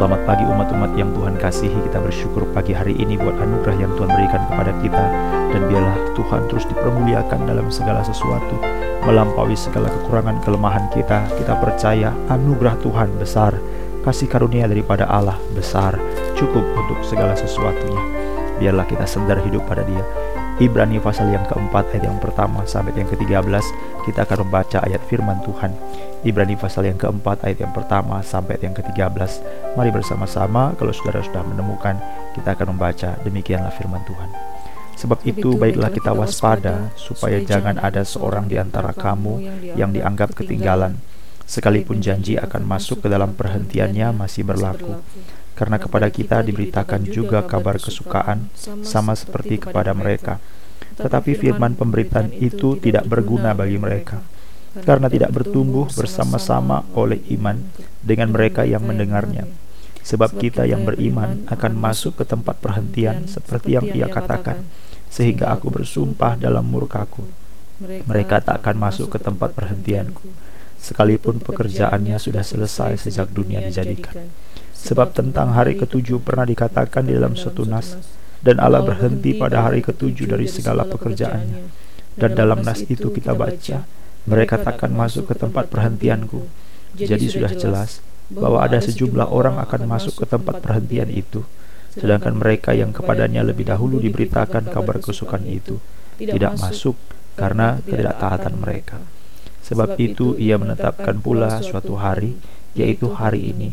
Selamat pagi umat-umat yang Tuhan kasihi. Kita bersyukur pagi hari ini buat anugerah yang Tuhan berikan kepada kita. Dan biarlah Tuhan terus dipermuliakan dalam segala sesuatu. Melampaui segala kekurangan kelemahan kita. Kita percaya anugerah Tuhan besar. Kasih karunia daripada Allah besar. Cukup untuk segala sesuatunya. Biarlah kita sedar hidup pada dia. Ibrani pasal yang keempat ayat yang pertama sampai yang ke-13 kita akan membaca ayat firman Tuhan. Ibrani pasal yang keempat ayat yang pertama sampai ayat yang ke-13. Mari bersama-sama kalau saudara sudah menemukan kita akan membaca demikianlah firman Tuhan. Sebab itu baiklah kita waspada supaya jangan ada seorang di antara kamu yang dianggap ketinggalan sekalipun janji akan masuk ke dalam perhentiannya masih berlaku karena kepada kita diberitakan juga kabar kesukaan sama seperti kepada mereka. Tetapi firman pemberitaan itu tidak berguna bagi mereka, karena tidak bertumbuh bersama-sama oleh iman dengan mereka yang mendengarnya. Sebab kita yang beriman akan masuk ke tempat perhentian seperti yang ia katakan, sehingga aku bersumpah dalam murkaku. Mereka tak akan masuk ke tempat perhentianku, sekalipun pekerjaannya sudah selesai sejak dunia dijadikan. Sebab tentang hari ketujuh pernah dikatakan di dalam suatu nas, dan Allah berhenti pada hari ketujuh dari segala pekerjaannya. Dan dalam nas itu kita baca, mereka takkan masuk ke tempat perhentianku. Jadi sudah jelas bahwa ada sejumlah orang akan masuk ke tempat perhentian itu, sedangkan mereka yang kepadanya lebih dahulu diberitakan kabar kesukaan itu tidak masuk karena ketidaktaatan mereka. Sebab itu ia menetapkan pula suatu hari, yaitu hari ini,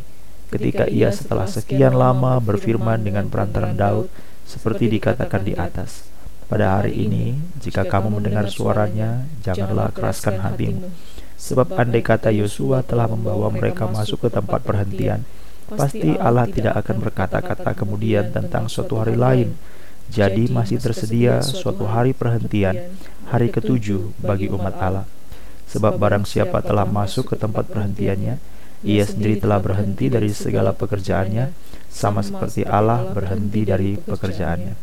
ketika ia setelah sekian lama berfirman dengan perantaran Daud seperti dikatakan di atas. Pada hari ini, jika kamu mendengar suaranya, janganlah keraskan hatimu. Sebab andai kata Yosua telah membawa mereka masuk ke tempat perhentian, pasti Allah tidak akan berkata-kata kemudian tentang suatu hari lain. Jadi masih tersedia suatu hari perhentian, hari ketujuh bagi umat Allah. Sebab barang siapa telah masuk ke tempat perhentiannya, ia sendiri telah berhenti dari segala pekerjaannya, sama seperti Allah berhenti dari pekerjaannya.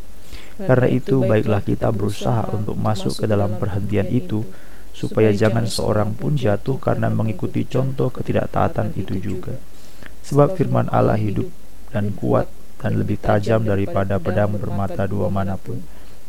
Karena itu, baiklah kita berusaha untuk masuk ke dalam perhentian itu, supaya jangan seorang pun jatuh karena mengikuti contoh ketidaktaatan itu juga. Sebab firman Allah hidup dan kuat dan lebih tajam daripada pedang bermata dua mana pun.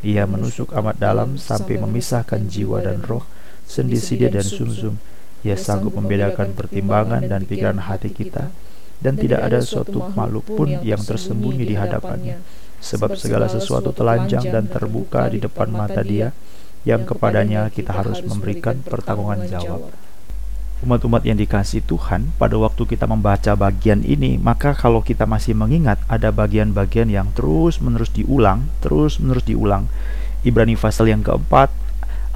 Ia menusuk amat dalam sampai memisahkan jiwa dan roh, sendi-sendi dan sumsum, -sum, ia sanggup membedakan pertimbangan dan pikiran hati kita, dan tidak ada suatu makhluk pun yang tersembunyi di hadapannya, sebab segala sesuatu telanjang dan terbuka di depan mata Dia, yang kepadanya kita harus memberikan pertanggungan jawab. Umat-umat yang dikasih Tuhan, pada waktu kita membaca bagian ini, maka kalau kita masih mengingat ada bagian-bagian yang terus-menerus diulang, terus-menerus diulang. Ibrani pasal yang keempat,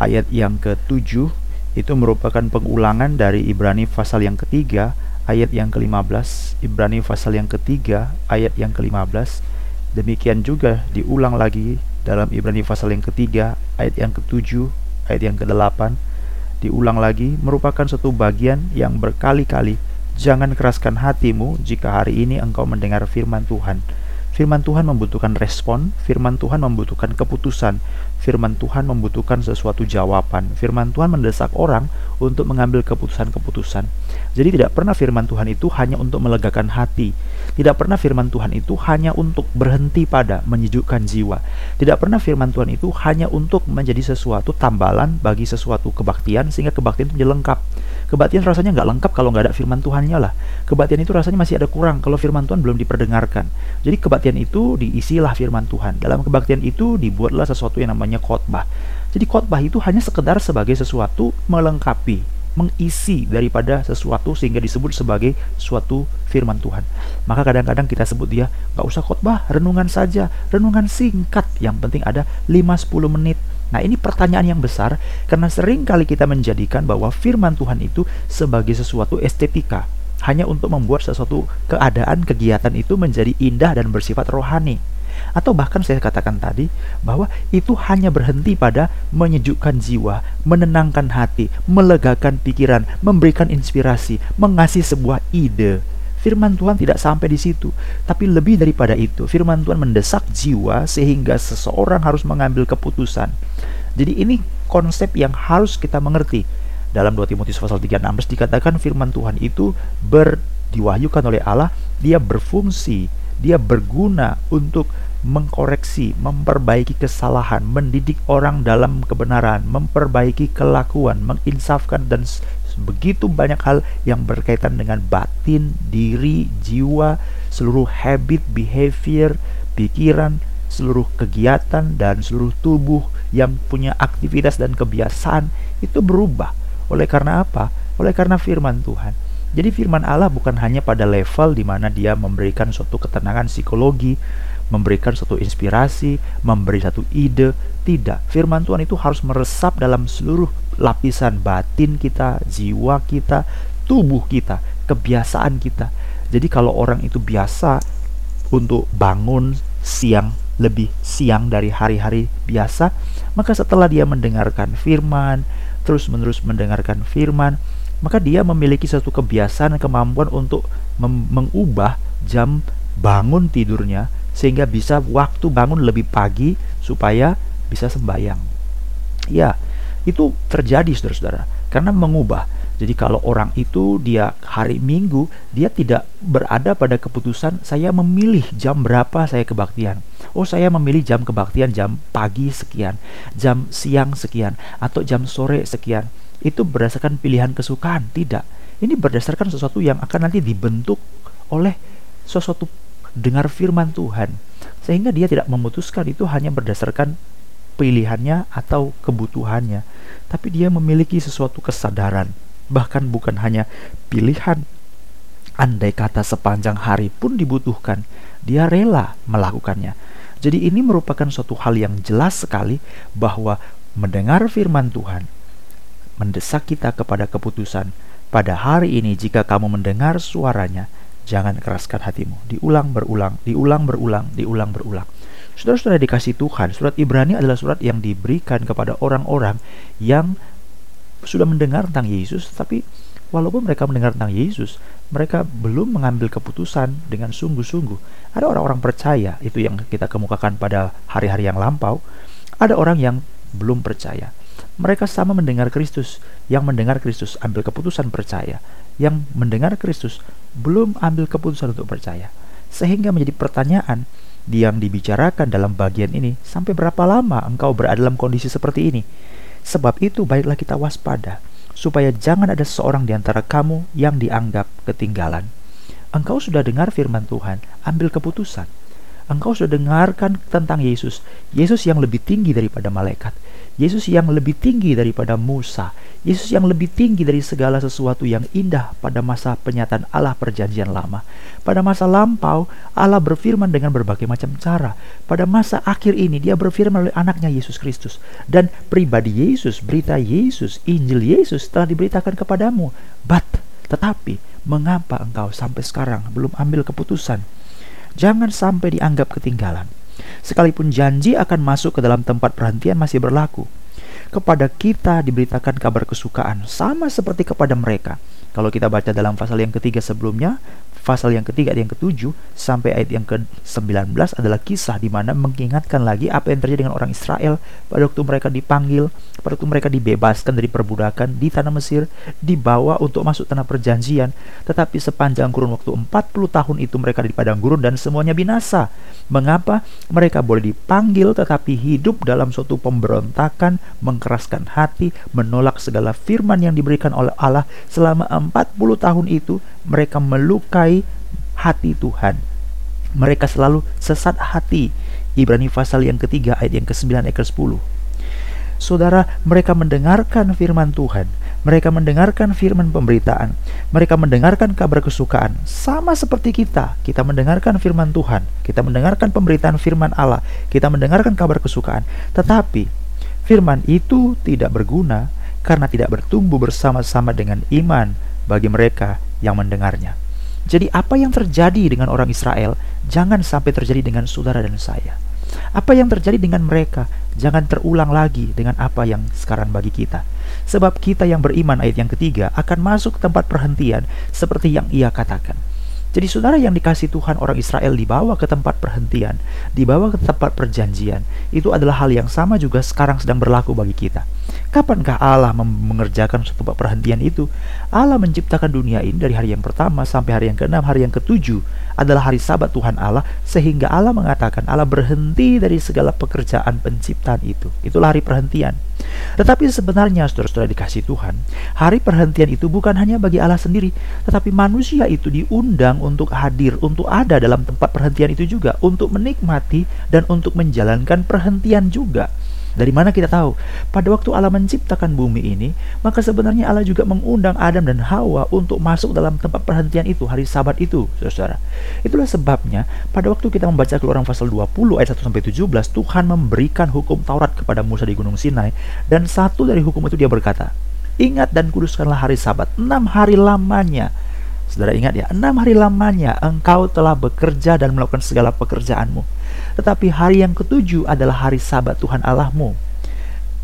ayat yang ketujuh itu merupakan pengulangan dari Ibrani pasal yang ketiga ayat yang ke-15 Ibrani pasal yang ketiga ayat yang ke-15 demikian juga diulang lagi dalam Ibrani pasal yang ketiga ayat yang ke-7 ayat yang ke-8 diulang lagi merupakan satu bagian yang berkali-kali jangan keraskan hatimu jika hari ini engkau mendengar firman Tuhan Firman Tuhan membutuhkan respon, firman Tuhan membutuhkan keputusan, firman Tuhan membutuhkan sesuatu jawaban. Firman Tuhan mendesak orang untuk mengambil keputusan-keputusan. Jadi tidak pernah firman Tuhan itu hanya untuk melegakan hati. Tidak pernah firman Tuhan itu hanya untuk berhenti pada menyejukkan jiwa. Tidak pernah firman Tuhan itu hanya untuk menjadi sesuatu tambalan bagi sesuatu kebaktian sehingga kebaktian itu menjadi lengkap. Kebaktian rasanya nggak lengkap kalau nggak ada firman Tuhannya lah. Kebaktian itu rasanya masih ada kurang kalau firman Tuhan belum diperdengarkan. Jadi kebaktian itu diisilah firman Tuhan. Dalam kebaktian itu dibuatlah sesuatu yang namanya khotbah. Jadi khotbah itu hanya sekedar sebagai sesuatu melengkapi mengisi daripada sesuatu sehingga disebut sebagai suatu firman Tuhan. Maka kadang-kadang kita sebut dia nggak usah khotbah, renungan saja, renungan singkat. Yang penting ada 5-10 menit. Nah ini pertanyaan yang besar karena sering kali kita menjadikan bahwa firman Tuhan itu sebagai sesuatu estetika. Hanya untuk membuat sesuatu keadaan, kegiatan itu menjadi indah dan bersifat rohani atau bahkan saya katakan tadi bahwa itu hanya berhenti pada menyejukkan jiwa, menenangkan hati, melegakan pikiran, memberikan inspirasi, mengasih sebuah ide. Firman Tuhan tidak sampai di situ, tapi lebih daripada itu, firman Tuhan mendesak jiwa sehingga seseorang harus mengambil keputusan. Jadi ini konsep yang harus kita mengerti. Dalam 2 Timotius pasal 3 16 dikatakan firman Tuhan itu ber diwahyukan oleh Allah dia berfungsi, dia berguna untuk mengkoreksi, memperbaiki kesalahan, mendidik orang dalam kebenaran, memperbaiki kelakuan, menginsafkan dan begitu banyak hal yang berkaitan dengan batin, diri, jiwa, seluruh habit, behavior, pikiran, seluruh kegiatan dan seluruh tubuh yang punya aktivitas dan kebiasaan itu berubah. Oleh karena apa? Oleh karena firman Tuhan. Jadi firman Allah bukan hanya pada level di mana dia memberikan suatu ketenangan psikologi, memberikan suatu inspirasi, memberi satu ide. Tidak, firman Tuhan itu harus meresap dalam seluruh lapisan batin kita, jiwa kita, tubuh kita, kebiasaan kita. Jadi kalau orang itu biasa untuk bangun siang lebih siang dari hari-hari biasa, maka setelah dia mendengarkan firman, terus-menerus mendengarkan firman, maka dia memiliki satu kebiasaan kemampuan untuk mengubah jam bangun tidurnya sehingga bisa waktu bangun lebih pagi supaya bisa sembahyang. Ya, itu terjadi saudara-saudara karena mengubah. Jadi kalau orang itu dia hari Minggu dia tidak berada pada keputusan saya memilih jam berapa saya kebaktian. Oh saya memilih jam kebaktian jam pagi sekian, jam siang sekian, atau jam sore sekian. Itu berdasarkan pilihan kesukaan, tidak. Ini berdasarkan sesuatu yang akan nanti dibentuk oleh sesuatu dengar firman Tuhan. Sehingga dia tidak memutuskan itu hanya berdasarkan pilihannya atau kebutuhannya. Tapi dia memiliki sesuatu kesadaran. Bahkan bukan hanya pilihan. Andai kata sepanjang hari pun dibutuhkan dia rela melakukannya. Jadi ini merupakan suatu hal yang jelas sekali bahwa mendengar firman Tuhan mendesak kita kepada keputusan pada hari ini jika kamu mendengar suaranya jangan keraskan hatimu. Diulang berulang, diulang berulang, diulang berulang. Saudara-saudara dikasih Tuhan, surat Ibrani adalah surat yang diberikan kepada orang-orang yang sudah mendengar tentang Yesus, tapi walaupun mereka mendengar tentang Yesus, mereka belum mengambil keputusan dengan sungguh-sungguh. Ada orang-orang percaya, itu yang kita kemukakan pada hari-hari yang lampau. Ada orang yang belum percaya. Mereka sama mendengar Kristus, yang mendengar Kristus ambil keputusan percaya, yang mendengar Kristus belum ambil keputusan untuk percaya. Sehingga menjadi pertanyaan yang dibicarakan dalam bagian ini, sampai berapa lama engkau berada dalam kondisi seperti ini? Sebab itu baiklah kita waspada, supaya jangan ada seorang di antara kamu yang dianggap ketinggalan. Engkau sudah dengar firman Tuhan, ambil keputusan. Engkau sudah dengarkan tentang Yesus, Yesus yang lebih tinggi daripada malaikat. Yesus yang lebih tinggi daripada Musa, Yesus yang lebih tinggi dari segala sesuatu yang indah pada masa penyataan Allah perjanjian lama. Pada masa lampau, Allah berfirman dengan berbagai macam cara. Pada masa akhir ini, dia berfirman oleh anaknya Yesus Kristus. Dan pribadi Yesus, berita Yesus, Injil Yesus telah diberitakan kepadamu. But, tetapi, mengapa engkau sampai sekarang belum ambil keputusan? Jangan sampai dianggap ketinggalan. Sekalipun janji akan masuk ke dalam tempat perhentian masih berlaku. Kepada kita diberitakan kabar kesukaan, sama seperti kepada mereka. Kalau kita baca dalam pasal yang ketiga sebelumnya, pasal yang ketiga dan yang ketujuh sampai ayat yang ke-19 adalah kisah di mana mengingatkan lagi apa yang terjadi dengan orang Israel pada waktu mereka dipanggil, pada waktu mereka dibebaskan dari perbudakan di tanah Mesir, dibawa untuk masuk tanah perjanjian, tetapi sepanjang kurun waktu 40 tahun itu mereka di padang gurun dan semuanya binasa. Mengapa? Mereka boleh dipanggil tetapi hidup dalam suatu pemberontakan, mengkeraskan hati, menolak segala firman yang diberikan oleh Allah selama 40 tahun itu mereka melukai hati Tuhan. Mereka selalu sesat hati. Ibrani pasal yang ketiga ayat yang ke-9 ayat ke-10. Saudara, mereka mendengarkan firman Tuhan. Mereka mendengarkan firman pemberitaan. Mereka mendengarkan kabar kesukaan. Sama seperti kita. Kita mendengarkan firman Tuhan. Kita mendengarkan pemberitaan firman Allah. Kita mendengarkan kabar kesukaan. Tetapi, firman itu tidak berguna karena tidak bertumbuh bersama-sama dengan iman bagi mereka yang mendengarnya. Jadi apa yang terjadi dengan orang Israel jangan sampai terjadi dengan saudara dan saya. Apa yang terjadi dengan mereka jangan terulang lagi dengan apa yang sekarang bagi kita. Sebab kita yang beriman ayat yang ketiga akan masuk ke tempat perhentian seperti yang ia katakan. Jadi saudara yang dikasih Tuhan orang Israel dibawa ke tempat perhentian, dibawa ke tempat perjanjian, itu adalah hal yang sama juga sekarang sedang berlaku bagi kita. Kapankah Allah mengerjakan suatu perhentian itu? Allah menciptakan dunia ini dari hari yang pertama sampai hari yang keenam, hari yang ketujuh adalah hari sabat Tuhan Allah, sehingga Allah mengatakan Allah berhenti dari segala pekerjaan penciptaan itu. Itulah hari perhentian. Tetapi sebenarnya saudara-saudara dikasih Tuhan, hari perhentian itu bukan hanya bagi Allah sendiri, tetapi manusia itu diundang untuk hadir, untuk ada dalam tempat perhentian itu juga, untuk menikmati dan untuk menjalankan perhentian juga. Dari mana kita tahu? Pada waktu Allah menciptakan bumi ini, maka sebenarnya Allah juga mengundang Adam dan Hawa untuk masuk dalam tempat perhentian itu, hari sabat itu, saudara. Itulah sebabnya, pada waktu kita membaca keluaran pasal 20 ayat 1-17, Tuhan memberikan hukum Taurat kepada Musa di Gunung Sinai, dan satu dari hukum itu dia berkata, Ingat dan kuduskanlah hari sabat, enam hari lamanya, Saudara ingat ya, enam hari lamanya engkau telah bekerja dan melakukan segala pekerjaanmu. Tetapi hari yang ketujuh adalah hari sabat Tuhan Allahmu.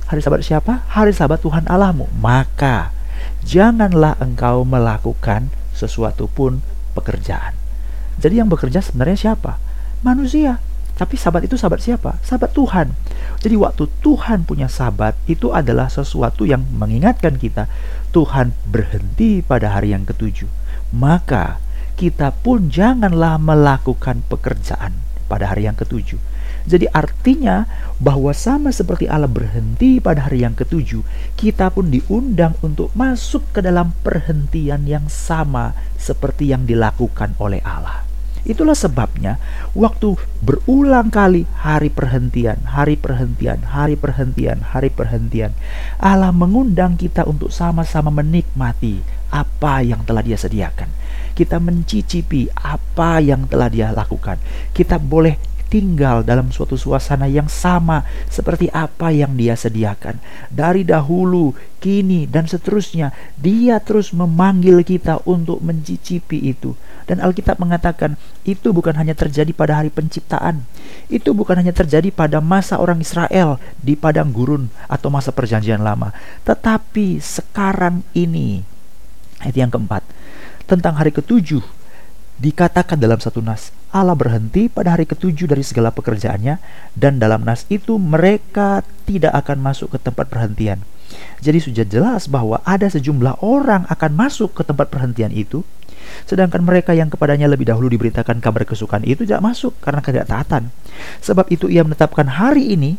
Hari sabat siapa? Hari sabat Tuhan Allahmu. Maka janganlah engkau melakukan sesuatu pun pekerjaan. Jadi yang bekerja sebenarnya siapa? Manusia. Tapi sabat itu sabat siapa? Sabat Tuhan. Jadi waktu Tuhan punya sabat itu adalah sesuatu yang mengingatkan kita Tuhan berhenti pada hari yang ketujuh maka kita pun janganlah melakukan pekerjaan pada hari yang ketujuh. Jadi artinya bahwa sama seperti Allah berhenti pada hari yang ketujuh, kita pun diundang untuk masuk ke dalam perhentian yang sama seperti yang dilakukan oleh Allah. Itulah sebabnya waktu berulang kali hari perhentian, hari perhentian, hari perhentian, hari perhentian, Allah mengundang kita untuk sama-sama menikmati apa yang telah Dia sediakan. Kita mencicipi apa yang telah Dia lakukan. Kita boleh tinggal dalam suatu suasana yang sama seperti apa yang dia sediakan. Dari dahulu, kini, dan seterusnya, dia terus memanggil kita untuk mencicipi itu. Dan Alkitab mengatakan itu bukan hanya terjadi pada hari penciptaan. Itu bukan hanya terjadi pada masa orang Israel di padang gurun atau masa perjanjian lama. Tetapi sekarang ini, ayat yang keempat, tentang hari ketujuh, dikatakan dalam satu nas, Allah berhenti pada hari ketujuh dari segala pekerjaannya, dan dalam nas itu mereka tidak akan masuk ke tempat perhentian. Jadi sudah jelas bahwa ada sejumlah orang akan masuk ke tempat perhentian itu, Sedangkan mereka yang kepadanya lebih dahulu diberitakan kabar kesukaan itu tidak masuk karena ketidaktaatan. Sebab itu ia menetapkan hari ini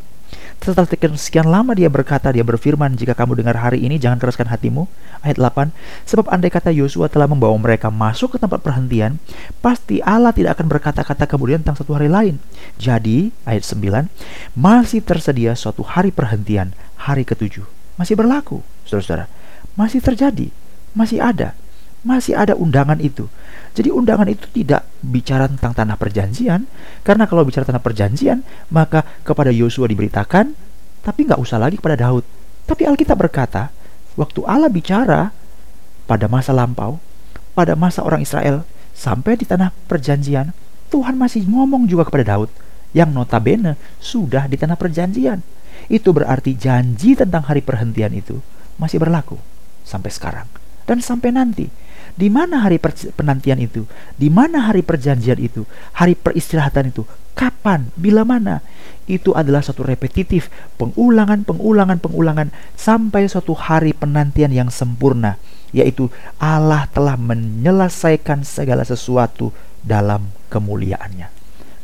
setelah sekian lama dia berkata, dia berfirman, jika kamu dengar hari ini, jangan keraskan hatimu. Ayat 8, sebab andai kata Yosua telah membawa mereka masuk ke tempat perhentian, pasti Allah tidak akan berkata-kata kemudian tentang satu hari lain. Jadi, ayat 9, masih tersedia suatu hari perhentian, hari ketujuh. Masih berlaku, saudara-saudara. Masih terjadi, masih ada masih ada undangan itu. Jadi undangan itu tidak bicara tentang tanah perjanjian, karena kalau bicara tanah perjanjian, maka kepada Yosua diberitakan, tapi nggak usah lagi kepada Daud. Tapi Alkitab berkata, waktu Allah bicara pada masa lampau, pada masa orang Israel, sampai di tanah perjanjian, Tuhan masih ngomong juga kepada Daud, yang notabene sudah di tanah perjanjian. Itu berarti janji tentang hari perhentian itu masih berlaku sampai sekarang dan sampai nanti di mana hari penantian itu? Di mana hari perjanjian itu? Hari peristirahatan itu? Kapan? Bila mana? Itu adalah satu repetitif, pengulangan, pengulangan, pengulangan sampai suatu hari penantian yang sempurna, yaitu Allah telah menyelesaikan segala sesuatu dalam kemuliaannya.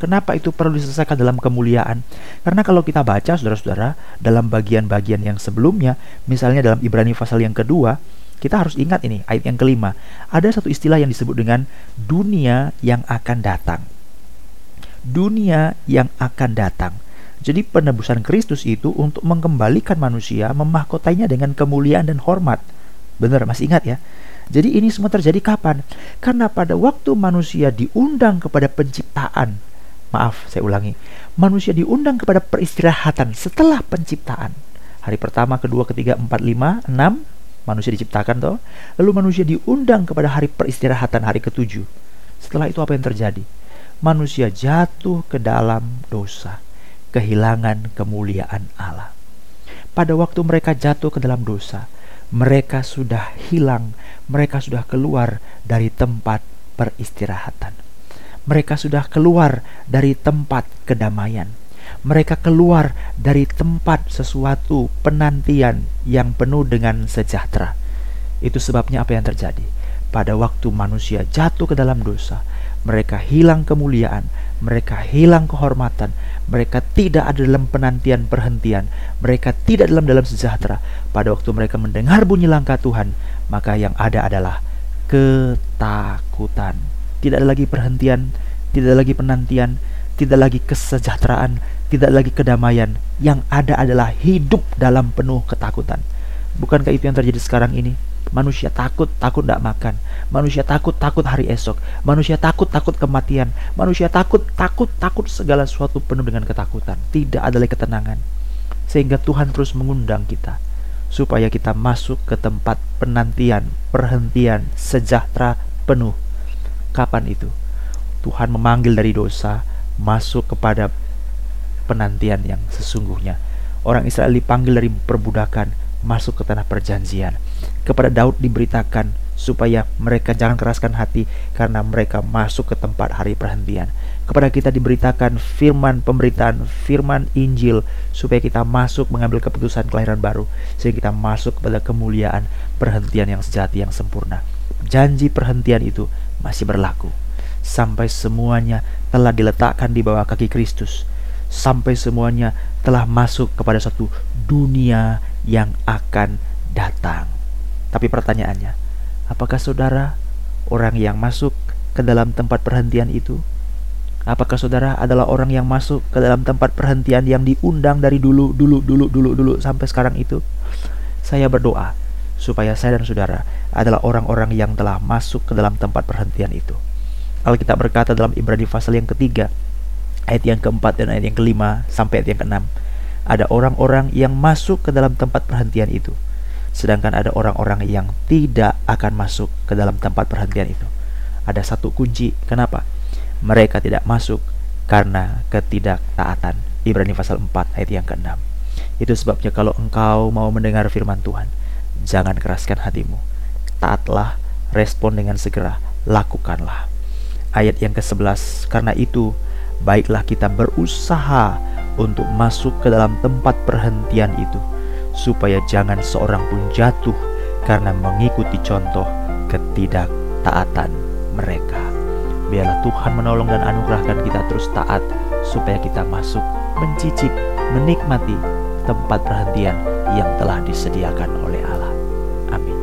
Kenapa itu perlu diselesaikan dalam kemuliaan? Karena kalau kita baca, saudara-saudara, dalam bagian-bagian yang sebelumnya, misalnya dalam Ibrani pasal yang kedua, kita harus ingat ini, ayat yang kelima. Ada satu istilah yang disebut dengan dunia yang akan datang. Dunia yang akan datang. Jadi penebusan Kristus itu untuk mengembalikan manusia, memahkotainya dengan kemuliaan dan hormat. Benar, masih ingat ya? Jadi ini semua terjadi kapan? Karena pada waktu manusia diundang kepada penciptaan, maaf saya ulangi, manusia diundang kepada peristirahatan setelah penciptaan. Hari pertama, kedua, ketiga, empat, lima, enam, manusia diciptakan toh lalu manusia diundang kepada hari peristirahatan hari ketujuh setelah itu apa yang terjadi manusia jatuh ke dalam dosa kehilangan kemuliaan Allah pada waktu mereka jatuh ke dalam dosa mereka sudah hilang mereka sudah keluar dari tempat peristirahatan. Mereka sudah keluar dari tempat kedamaian. Mereka keluar dari tempat sesuatu penantian yang penuh dengan sejahtera. Itu sebabnya apa yang terjadi? Pada waktu manusia jatuh ke dalam dosa, mereka hilang kemuliaan, mereka hilang kehormatan, mereka tidak ada dalam penantian perhentian, mereka tidak dalam dalam sejahtera. Pada waktu mereka mendengar bunyi langkah Tuhan, maka yang ada adalah ketakutan. Tidak ada lagi perhentian, tidak lagi penantian, tidak lagi kesejahteraan, tidak lagi kedamaian. Yang ada adalah hidup dalam penuh ketakutan. Bukankah itu yang terjadi sekarang ini? Manusia takut, takut tidak makan. Manusia takut, takut hari esok. Manusia takut, takut kematian. Manusia takut, takut, takut segala sesuatu penuh dengan ketakutan. Tidak ada lagi ketenangan. Sehingga Tuhan terus mengundang kita supaya kita masuk ke tempat penantian, perhentian, sejahtera penuh. Kapan itu? Tuhan memanggil dari dosa masuk kepada penantian yang sesungguhnya. Orang Israel dipanggil dari perbudakan masuk ke tanah perjanjian kepada Daud diberitakan supaya mereka jangan keraskan hati karena mereka masuk ke tempat hari perhentian. Kepada kita diberitakan firman pemberitaan, firman Injil supaya kita masuk mengambil keputusan kelahiran baru sehingga kita masuk kepada kemuliaan perhentian yang sejati yang sempurna. Janji perhentian itu masih berlaku sampai semuanya telah diletakkan di bawah kaki Kristus. Sampai semuanya telah masuk kepada satu dunia yang akan datang. Tapi pertanyaannya, apakah saudara orang yang masuk ke dalam tempat perhentian itu? Apakah saudara adalah orang yang masuk ke dalam tempat perhentian yang diundang dari dulu, dulu, dulu, dulu, dulu sampai sekarang itu? Saya berdoa supaya saya dan saudara adalah orang-orang yang telah masuk ke dalam tempat perhentian itu. Alkitab berkata dalam Ibrani pasal yang ketiga, ayat yang keempat dan ayat yang kelima sampai ayat yang keenam, ada orang-orang yang masuk ke dalam tempat perhentian itu sedangkan ada orang-orang yang tidak akan masuk ke dalam tempat perhentian itu. Ada satu kunci, kenapa? Mereka tidak masuk karena ketidaktaatan. Ibrani pasal 4 ayat yang ke-6. Itu sebabnya kalau engkau mau mendengar firman Tuhan, jangan keraskan hatimu. Taatlah, respon dengan segera, lakukanlah. Ayat yang ke-11, karena itu baiklah kita berusaha untuk masuk ke dalam tempat perhentian itu supaya jangan seorang pun jatuh karena mengikuti contoh ketidaktaatan mereka. Biarlah Tuhan menolong dan anugerahkan kita terus taat supaya kita masuk mencicip, menikmati tempat perhentian yang telah disediakan oleh Allah. Amin.